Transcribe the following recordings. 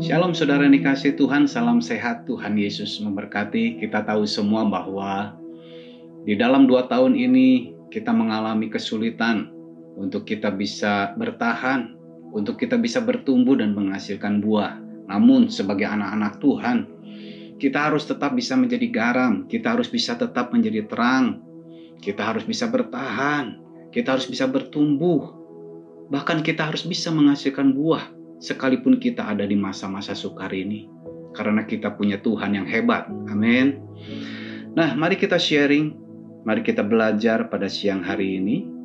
Shalom saudara dikasih Tuhan, salam sehat Tuhan Yesus memberkati. Kita tahu semua bahwa di dalam dua tahun ini kita mengalami kesulitan untuk kita bisa bertahan, untuk kita bisa bertumbuh dan menghasilkan buah. Namun sebagai anak-anak Tuhan, kita harus tetap bisa menjadi garam, kita harus bisa tetap menjadi terang, kita harus bisa bertahan, kita harus bisa bertumbuh, bahkan kita harus bisa menghasilkan buah sekalipun kita ada di masa-masa sukar ini. Karena kita punya Tuhan yang hebat. Amin. Nah, mari kita sharing, mari kita belajar pada siang hari ini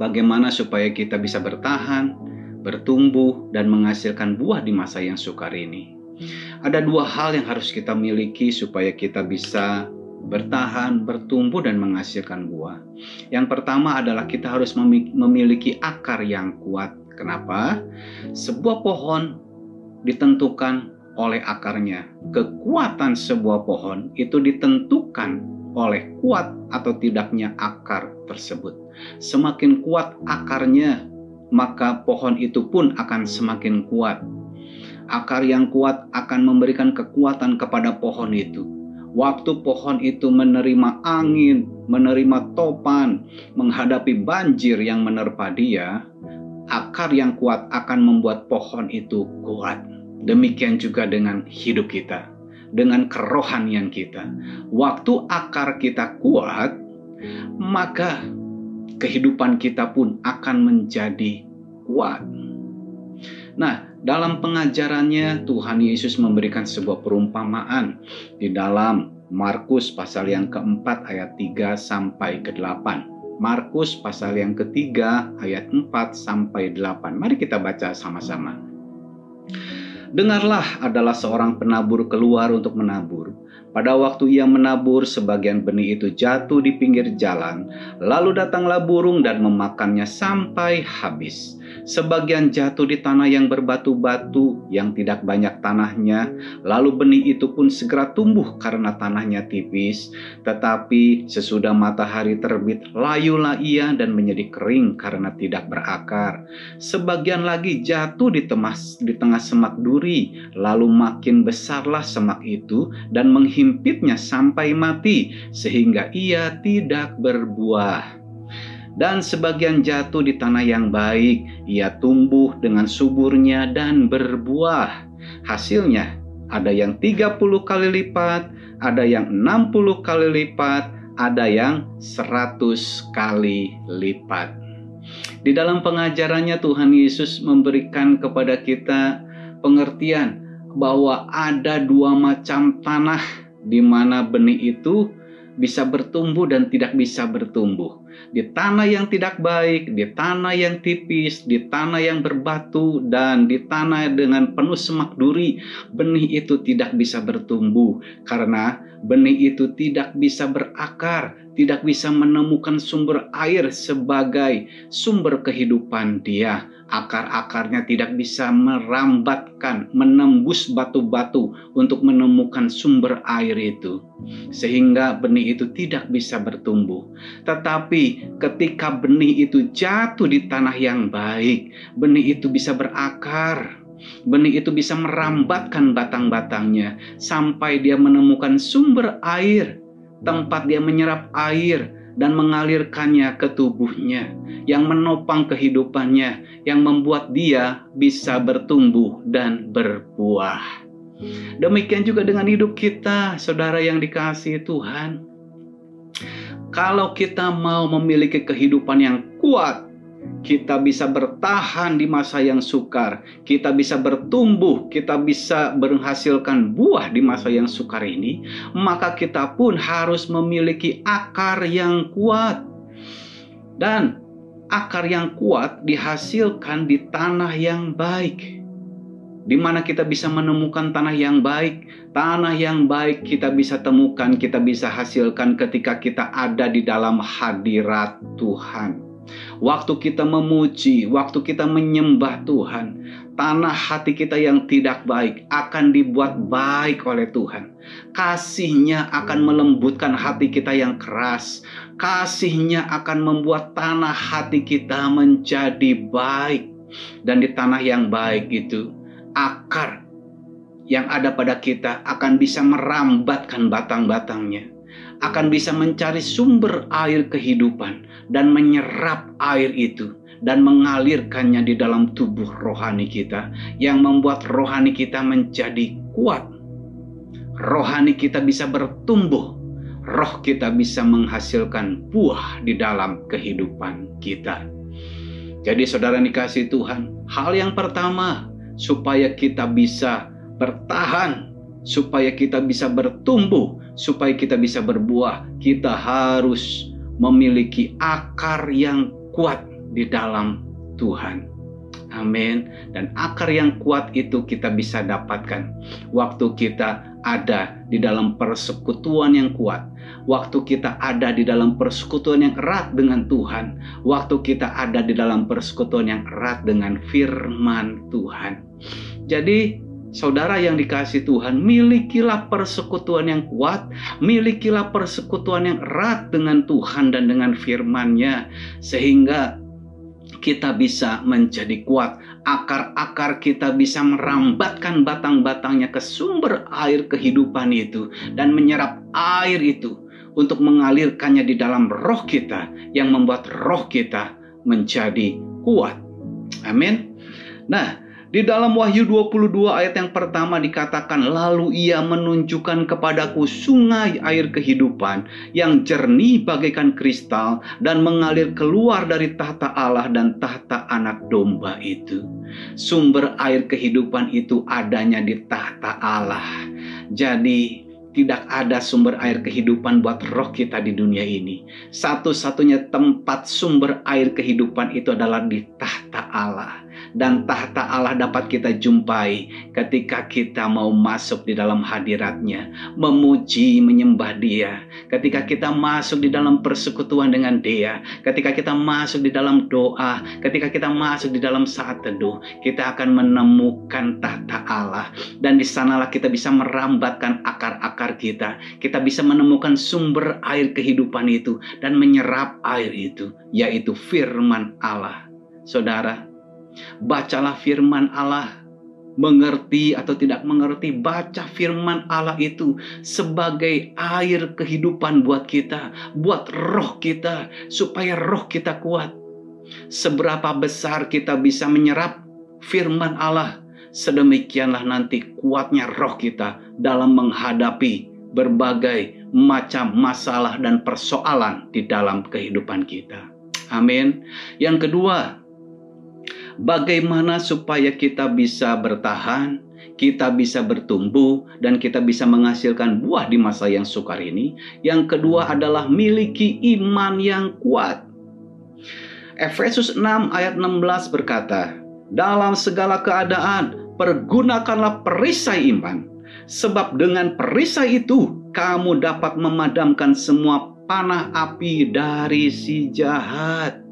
bagaimana supaya kita bisa bertahan, bertumbuh dan menghasilkan buah di masa yang sukar ini. Ada dua hal yang harus kita miliki supaya kita bisa bertahan, bertumbuh, dan menghasilkan buah. Yang pertama adalah kita harus memiliki akar yang kuat. Kenapa? Sebuah pohon ditentukan oleh akarnya. Kekuatan sebuah pohon itu ditentukan oleh kuat atau tidaknya akar tersebut. Semakin kuat akarnya, maka pohon itu pun akan semakin kuat. Akar yang kuat akan memberikan kekuatan kepada pohon itu. Waktu pohon itu menerima angin, menerima topan, menghadapi banjir yang menerpa dia, akar yang kuat akan membuat pohon itu kuat. Demikian juga dengan hidup kita, dengan kerohanian kita. Waktu akar kita kuat, maka kehidupan kita pun akan menjadi kuat. Nah, dalam pengajarannya Tuhan Yesus memberikan sebuah perumpamaan di dalam Markus pasal yang keempat ayat 3 sampai ke 8. Markus pasal yang ketiga ayat 4 sampai 8. Mari kita baca sama-sama. Dengarlah adalah seorang penabur keluar untuk menabur. Pada waktu ia menabur, sebagian benih itu jatuh di pinggir jalan, lalu datanglah burung dan memakannya sampai habis. Sebagian jatuh di tanah yang berbatu-batu, yang tidak banyak tanahnya, lalu benih itu pun segera tumbuh karena tanahnya tipis. Tetapi sesudah matahari terbit, layulah ia dan menjadi kering karena tidak berakar. Sebagian lagi jatuh di tengah, di tengah semak duri, lalu makin besarlah semak itu dan menghimpitnya sampai mati, sehingga ia tidak berbuah dan sebagian jatuh di tanah yang baik, ia tumbuh dengan suburnya dan berbuah. Hasilnya ada yang 30 kali lipat, ada yang 60 kali lipat, ada yang 100 kali lipat. Di dalam pengajarannya Tuhan Yesus memberikan kepada kita pengertian bahwa ada dua macam tanah di mana benih itu bisa bertumbuh dan tidak bisa bertumbuh. Di tanah yang tidak baik, di tanah yang tipis, di tanah yang berbatu, dan di tanah dengan penuh semak duri, benih itu tidak bisa bertumbuh. Karena benih itu tidak bisa berakar, tidak bisa menemukan sumber air sebagai sumber kehidupan dia akar-akarnya tidak bisa merambatkan, menembus batu-batu untuk menemukan sumber air itu, sehingga benih itu tidak bisa bertumbuh. Tetapi ketika benih itu jatuh di tanah yang baik, benih itu bisa berakar. Benih itu bisa merambatkan batang-batangnya sampai dia menemukan sumber air, tempat dia menyerap air, dan mengalirkannya ke tubuhnya, yang menopang kehidupannya, yang membuat dia bisa bertumbuh dan berbuah. Demikian juga dengan hidup kita, saudara yang dikasihi Tuhan. Kalau kita mau memiliki kehidupan yang kuat, kita bisa bertahan di masa yang sukar, kita bisa bertumbuh, kita bisa menghasilkan buah di masa yang sukar ini, maka kita pun harus memiliki akar yang kuat. Dan akar yang kuat dihasilkan di tanah yang baik. Di mana kita bisa menemukan tanah yang baik, tanah yang baik kita bisa temukan, kita bisa hasilkan ketika kita ada di dalam hadirat Tuhan. Waktu kita memuji, waktu kita menyembah Tuhan, tanah hati kita yang tidak baik akan dibuat baik oleh Tuhan. Kasihnya akan melembutkan hati kita yang keras. Kasihnya akan membuat tanah hati kita menjadi baik. Dan di tanah yang baik itu, akar yang ada pada kita akan bisa merambatkan batang-batangnya, akan bisa mencari sumber air kehidupan dan menyerap air itu dan mengalirkannya di dalam tubuh rohani kita yang membuat rohani kita menjadi kuat. Rohani kita bisa bertumbuh, roh kita bisa menghasilkan buah di dalam kehidupan kita. Jadi saudara dikasih Tuhan, hal yang pertama supaya kita bisa bertahan, supaya kita bisa bertumbuh, supaya kita bisa berbuah, kita harus memiliki akar yang kuat di dalam Tuhan. Amin. Dan akar yang kuat itu kita bisa dapatkan waktu kita ada di dalam persekutuan yang kuat, waktu kita ada di dalam persekutuan yang erat dengan Tuhan, waktu kita ada di dalam persekutuan yang erat dengan firman Tuhan. Jadi, saudara yang dikasih Tuhan, milikilah persekutuan yang kuat, milikilah persekutuan yang erat dengan Tuhan dan dengan firman-Nya, sehingga kita bisa menjadi kuat. Akar-akar kita bisa merambatkan batang-batangnya ke sumber air kehidupan itu dan menyerap air itu untuk mengalirkannya di dalam roh kita yang membuat roh kita menjadi kuat. Amin. Nah, di dalam Wahyu 22 ayat yang pertama dikatakan, Lalu ia menunjukkan kepadaku sungai air kehidupan yang jernih bagaikan kristal dan mengalir keluar dari tahta Allah dan tahta anak domba itu. Sumber air kehidupan itu adanya di tahta Allah. Jadi tidak ada sumber air kehidupan buat roh kita di dunia ini. Satu-satunya tempat sumber air kehidupan itu adalah di tahta Allah dan tahta Allah dapat kita jumpai ketika kita mau masuk di dalam hadiratnya, memuji, menyembah dia. Ketika kita masuk di dalam persekutuan dengan dia, ketika kita masuk di dalam doa, ketika kita masuk di dalam saat teduh, kita akan menemukan tahta Allah. Dan di sanalah kita bisa merambatkan akar-akar kita. Kita bisa menemukan sumber air kehidupan itu dan menyerap air itu, yaitu firman Allah. Saudara, Bacalah firman Allah, mengerti atau tidak mengerti, baca firman Allah itu sebagai air kehidupan buat kita, buat roh kita, supaya roh kita kuat. Seberapa besar kita bisa menyerap firman Allah, sedemikianlah nanti kuatnya roh kita dalam menghadapi berbagai macam masalah dan persoalan di dalam kehidupan kita. Amin. Yang kedua, bagaimana supaya kita bisa bertahan, kita bisa bertumbuh, dan kita bisa menghasilkan buah di masa yang sukar ini. Yang kedua adalah miliki iman yang kuat. Efesus 6 ayat 16 berkata, Dalam segala keadaan, pergunakanlah perisai iman, sebab dengan perisai itu kamu dapat memadamkan semua panah api dari si jahat.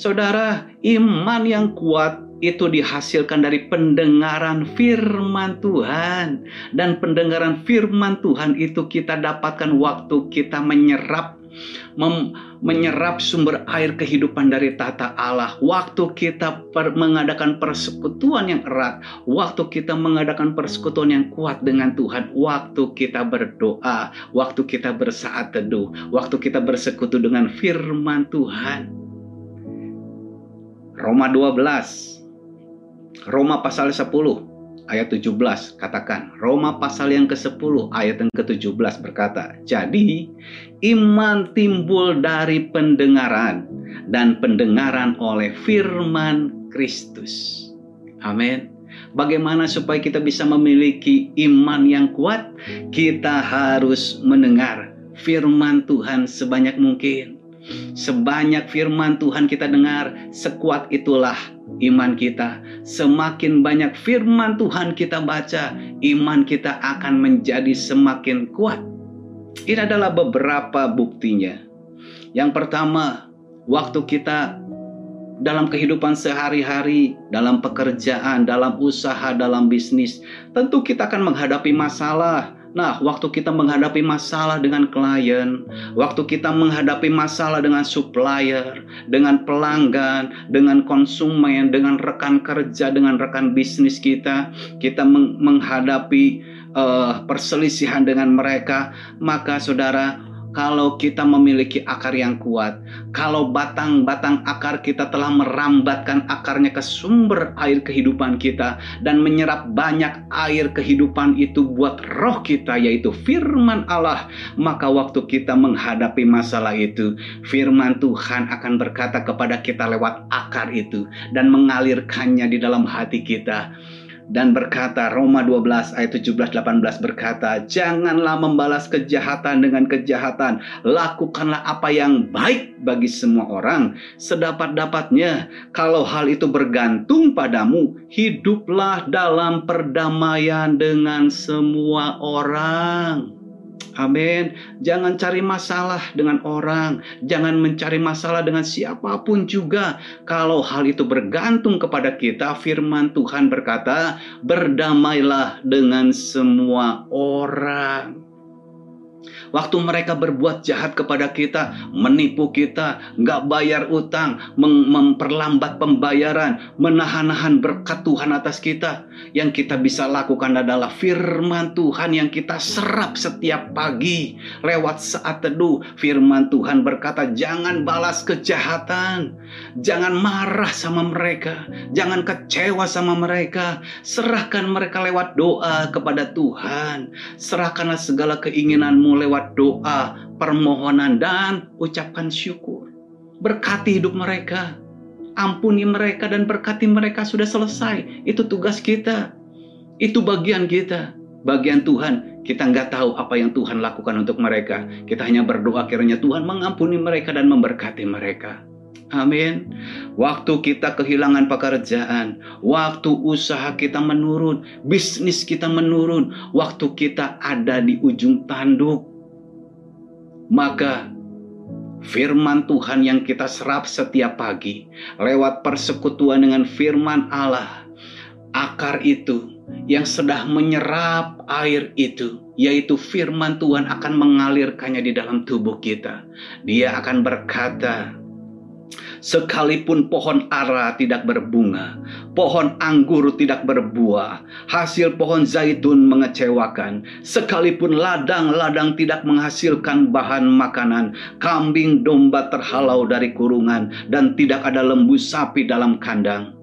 Saudara, iman yang kuat itu dihasilkan dari pendengaran firman Tuhan. Dan pendengaran firman Tuhan itu kita dapatkan waktu kita menyerap mem, menyerap sumber air kehidupan dari tata Allah. Waktu kita per, mengadakan persekutuan yang erat, waktu kita mengadakan persekutuan yang kuat dengan Tuhan, waktu kita berdoa, waktu kita bersaat teduh, waktu kita bersekutu dengan firman Tuhan. Roma 12 Roma pasal 10 ayat 17 katakan Roma pasal yang ke-10 ayat yang ke-17 berkata jadi iman timbul dari pendengaran dan pendengaran oleh firman Kristus amin Bagaimana supaya kita bisa memiliki iman yang kuat? Kita harus mendengar firman Tuhan sebanyak mungkin. Sebanyak firman Tuhan kita dengar, sekuat itulah iman kita. Semakin banyak firman Tuhan kita baca, iman kita akan menjadi semakin kuat. Ini adalah beberapa buktinya. Yang pertama, waktu kita dalam kehidupan sehari-hari, dalam pekerjaan, dalam usaha, dalam bisnis, tentu kita akan menghadapi masalah Nah, waktu kita menghadapi masalah dengan klien, waktu kita menghadapi masalah dengan supplier, dengan pelanggan, dengan konsumen, dengan rekan kerja, dengan rekan bisnis kita, kita menghadapi uh, perselisihan dengan mereka, maka saudara, kalau kita memiliki akar yang kuat, kalau batang-batang akar kita telah merambatkan akarnya ke sumber air kehidupan kita dan menyerap banyak air kehidupan itu buat roh kita yaitu firman Allah, maka waktu kita menghadapi masalah itu, firman Tuhan akan berkata kepada kita lewat akar itu dan mengalirkannya di dalam hati kita dan berkata Roma 12 ayat 17 18 berkata janganlah membalas kejahatan dengan kejahatan. Lakukanlah apa yang baik bagi semua orang. Sedapat-dapatnya kalau hal itu bergantung padamu hiduplah dalam perdamaian dengan semua orang Amin. Jangan cari masalah dengan orang, jangan mencari masalah dengan siapa pun juga. Kalau hal itu bergantung kepada kita, firman Tuhan berkata, "Berdamailah dengan semua orang." Waktu mereka berbuat jahat kepada kita, menipu kita, nggak bayar utang, memperlambat pembayaran, menahan-nahan berkat Tuhan atas kita. Yang kita bisa lakukan adalah firman Tuhan yang kita serap setiap pagi lewat saat teduh. Firman Tuhan berkata, jangan balas kejahatan, jangan marah sama mereka, jangan kecewa sama mereka. Serahkan mereka lewat doa kepada Tuhan. Serahkanlah segala keinginanmu lewat lewat doa, permohonan, dan ucapkan syukur. Berkati hidup mereka, ampuni mereka, dan berkati mereka sudah selesai. Itu tugas kita, itu bagian kita, bagian Tuhan. Kita nggak tahu apa yang Tuhan lakukan untuk mereka. Kita hanya berdoa kiranya Tuhan mengampuni mereka dan memberkati mereka. Amin. Waktu kita kehilangan pekerjaan, waktu usaha kita menurun, bisnis kita menurun, waktu kita ada di ujung tanduk, maka firman Tuhan yang kita serap setiap pagi lewat persekutuan dengan firman Allah, akar itu yang sedang menyerap air itu, yaitu firman Tuhan akan mengalirkannya di dalam tubuh kita. Dia akan berkata, Sekalipun pohon ara tidak berbunga, pohon anggur tidak berbuah, hasil pohon zaitun mengecewakan, sekalipun ladang-ladang tidak menghasilkan bahan makanan, kambing domba terhalau dari kurungan, dan tidak ada lembu sapi dalam kandang.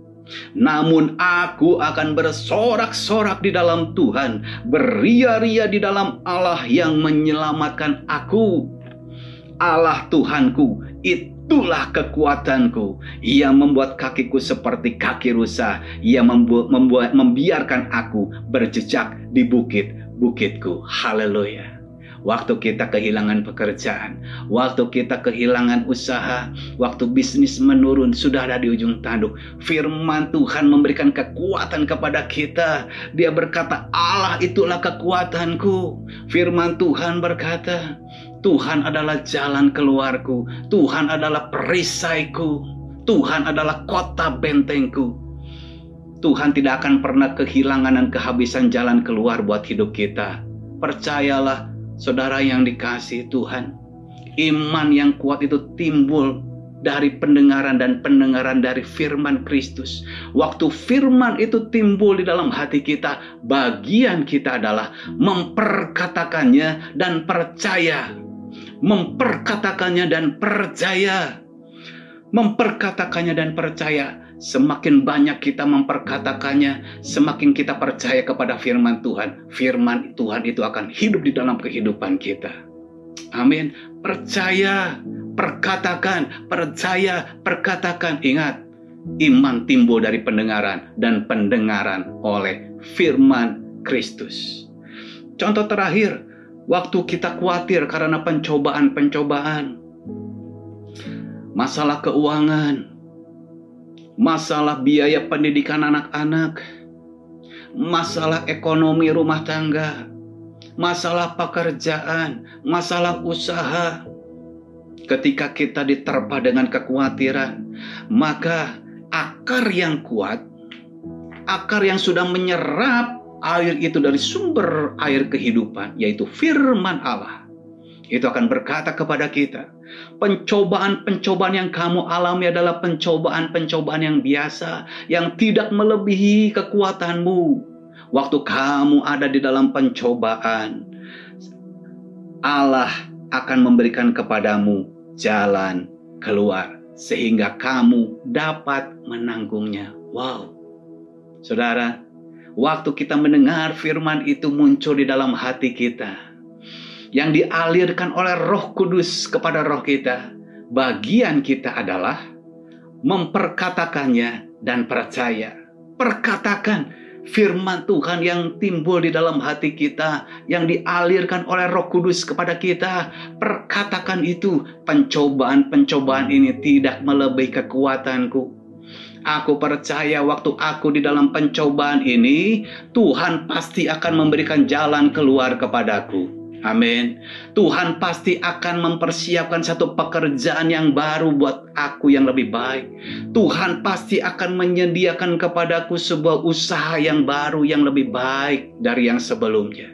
Namun aku akan bersorak-sorak di dalam Tuhan, beria-ria di dalam Allah yang menyelamatkan aku. Allah Tuhanku, itu Itulah kekuatanku. Ia membuat kakiku seperti kaki rusa. Ia membuat, membuat membiarkan aku berjejak di bukit-bukitku. Haleluya. Waktu kita kehilangan pekerjaan, waktu kita kehilangan usaha, waktu bisnis menurun, sudah ada di ujung tanduk. Firman Tuhan memberikan kekuatan kepada kita. Dia berkata, "Allah itulah kekuatanku." Firman Tuhan berkata, Tuhan adalah jalan keluarku, Tuhan adalah perisaiku, Tuhan adalah kota bentengku. Tuhan tidak akan pernah kehilangan dan kehabisan jalan keluar buat hidup kita. Percayalah, saudara yang dikasih Tuhan, iman yang kuat itu timbul dari pendengaran dan pendengaran dari firman Kristus. Waktu firman itu timbul di dalam hati kita, bagian kita adalah memperkatakannya dan percaya memperkatakannya dan percaya. Memperkatakannya dan percaya. Semakin banyak kita memperkatakannya, semakin kita percaya kepada firman Tuhan. Firman Tuhan itu akan hidup di dalam kehidupan kita. Amin. Percaya, perkatakan, percaya, perkatakan. Ingat, iman timbul dari pendengaran dan pendengaran oleh firman Kristus. Contoh terakhir, Waktu kita khawatir karena pencobaan-pencobaan, masalah keuangan, masalah biaya pendidikan anak-anak, masalah ekonomi rumah tangga, masalah pekerjaan, masalah usaha. Ketika kita diterpa dengan kekhawatiran, maka akar yang kuat, akar yang sudah menyerap air itu dari sumber air kehidupan, yaitu firman Allah. Itu akan berkata kepada kita, pencobaan-pencobaan yang kamu alami adalah pencobaan-pencobaan yang biasa, yang tidak melebihi kekuatanmu. Waktu kamu ada di dalam pencobaan, Allah akan memberikan kepadamu jalan keluar sehingga kamu dapat menanggungnya. Wow. Saudara, waktu kita mendengar firman itu muncul di dalam hati kita yang dialirkan oleh Roh Kudus kepada roh kita, bagian kita adalah memperkatakannya dan percaya. Perkatakan firman Tuhan yang timbul di dalam hati kita, yang dialirkan oleh Roh Kudus kepada kita. Perkatakan itu, pencobaan-pencobaan ini tidak melebihi kekuatanku. Aku percaya waktu aku di dalam pencobaan ini, Tuhan pasti akan memberikan jalan keluar kepadaku. Amin. Tuhan pasti akan mempersiapkan satu pekerjaan yang baru buat aku yang lebih baik. Tuhan pasti akan menyediakan kepadaku sebuah usaha yang baru yang lebih baik dari yang sebelumnya.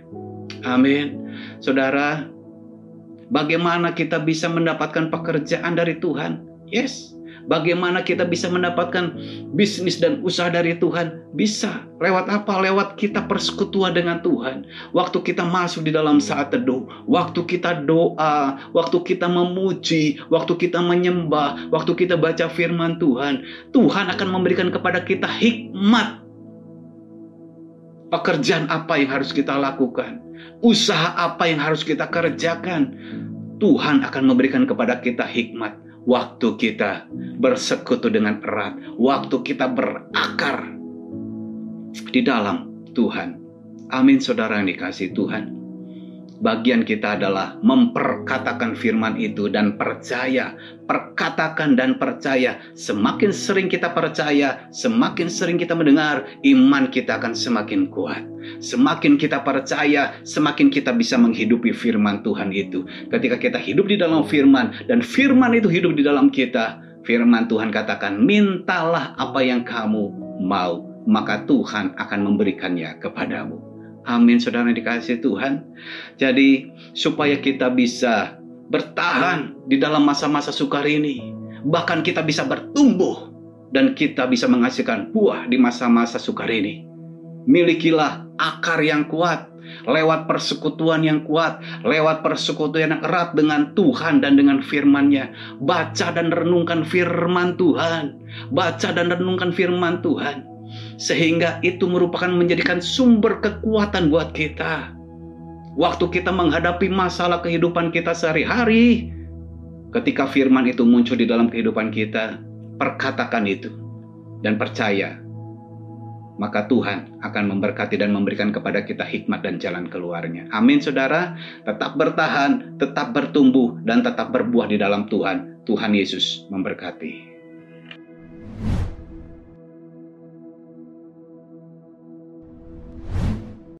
Amin. Saudara, bagaimana kita bisa mendapatkan pekerjaan dari Tuhan? Yes, Bagaimana kita bisa mendapatkan bisnis dan usaha dari Tuhan? Bisa. Lewat apa? Lewat kita persekutuan dengan Tuhan. Waktu kita masuk di dalam saat teduh, waktu kita doa, waktu kita memuji, waktu kita menyembah, waktu kita baca firman Tuhan, Tuhan akan memberikan kepada kita hikmat pekerjaan apa yang harus kita lakukan, usaha apa yang harus kita kerjakan. Tuhan akan memberikan kepada kita hikmat waktu kita bersekutu dengan erat, waktu kita berakar di dalam Tuhan. Amin, saudara yang dikasih Tuhan bagian kita adalah memperkatakan firman itu dan percaya. Perkatakan dan percaya. Semakin sering kita percaya, semakin sering kita mendengar, iman kita akan semakin kuat. Semakin kita percaya, semakin kita bisa menghidupi firman Tuhan itu. Ketika kita hidup di dalam firman dan firman itu hidup di dalam kita, firman Tuhan katakan, "Mintalah apa yang kamu mau, maka Tuhan akan memberikannya kepadamu." Amin, saudara dikasih Tuhan. Jadi, supaya kita bisa bertahan di dalam masa-masa sukar ini, bahkan kita bisa bertumbuh dan kita bisa menghasilkan buah di masa-masa sukar ini. Milikilah akar yang kuat, lewat persekutuan yang kuat, lewat persekutuan yang erat dengan Tuhan dan dengan firman-Nya. Baca dan renungkan firman Tuhan. Baca dan renungkan firman Tuhan sehingga itu merupakan menjadikan sumber kekuatan buat kita. Waktu kita menghadapi masalah kehidupan kita sehari-hari, ketika firman itu muncul di dalam kehidupan kita, perkatakan itu dan percaya, maka Tuhan akan memberkati dan memberikan kepada kita hikmat dan jalan keluarnya. Amin, saudara. Tetap bertahan, tetap bertumbuh, dan tetap berbuah di dalam Tuhan. Tuhan Yesus memberkati.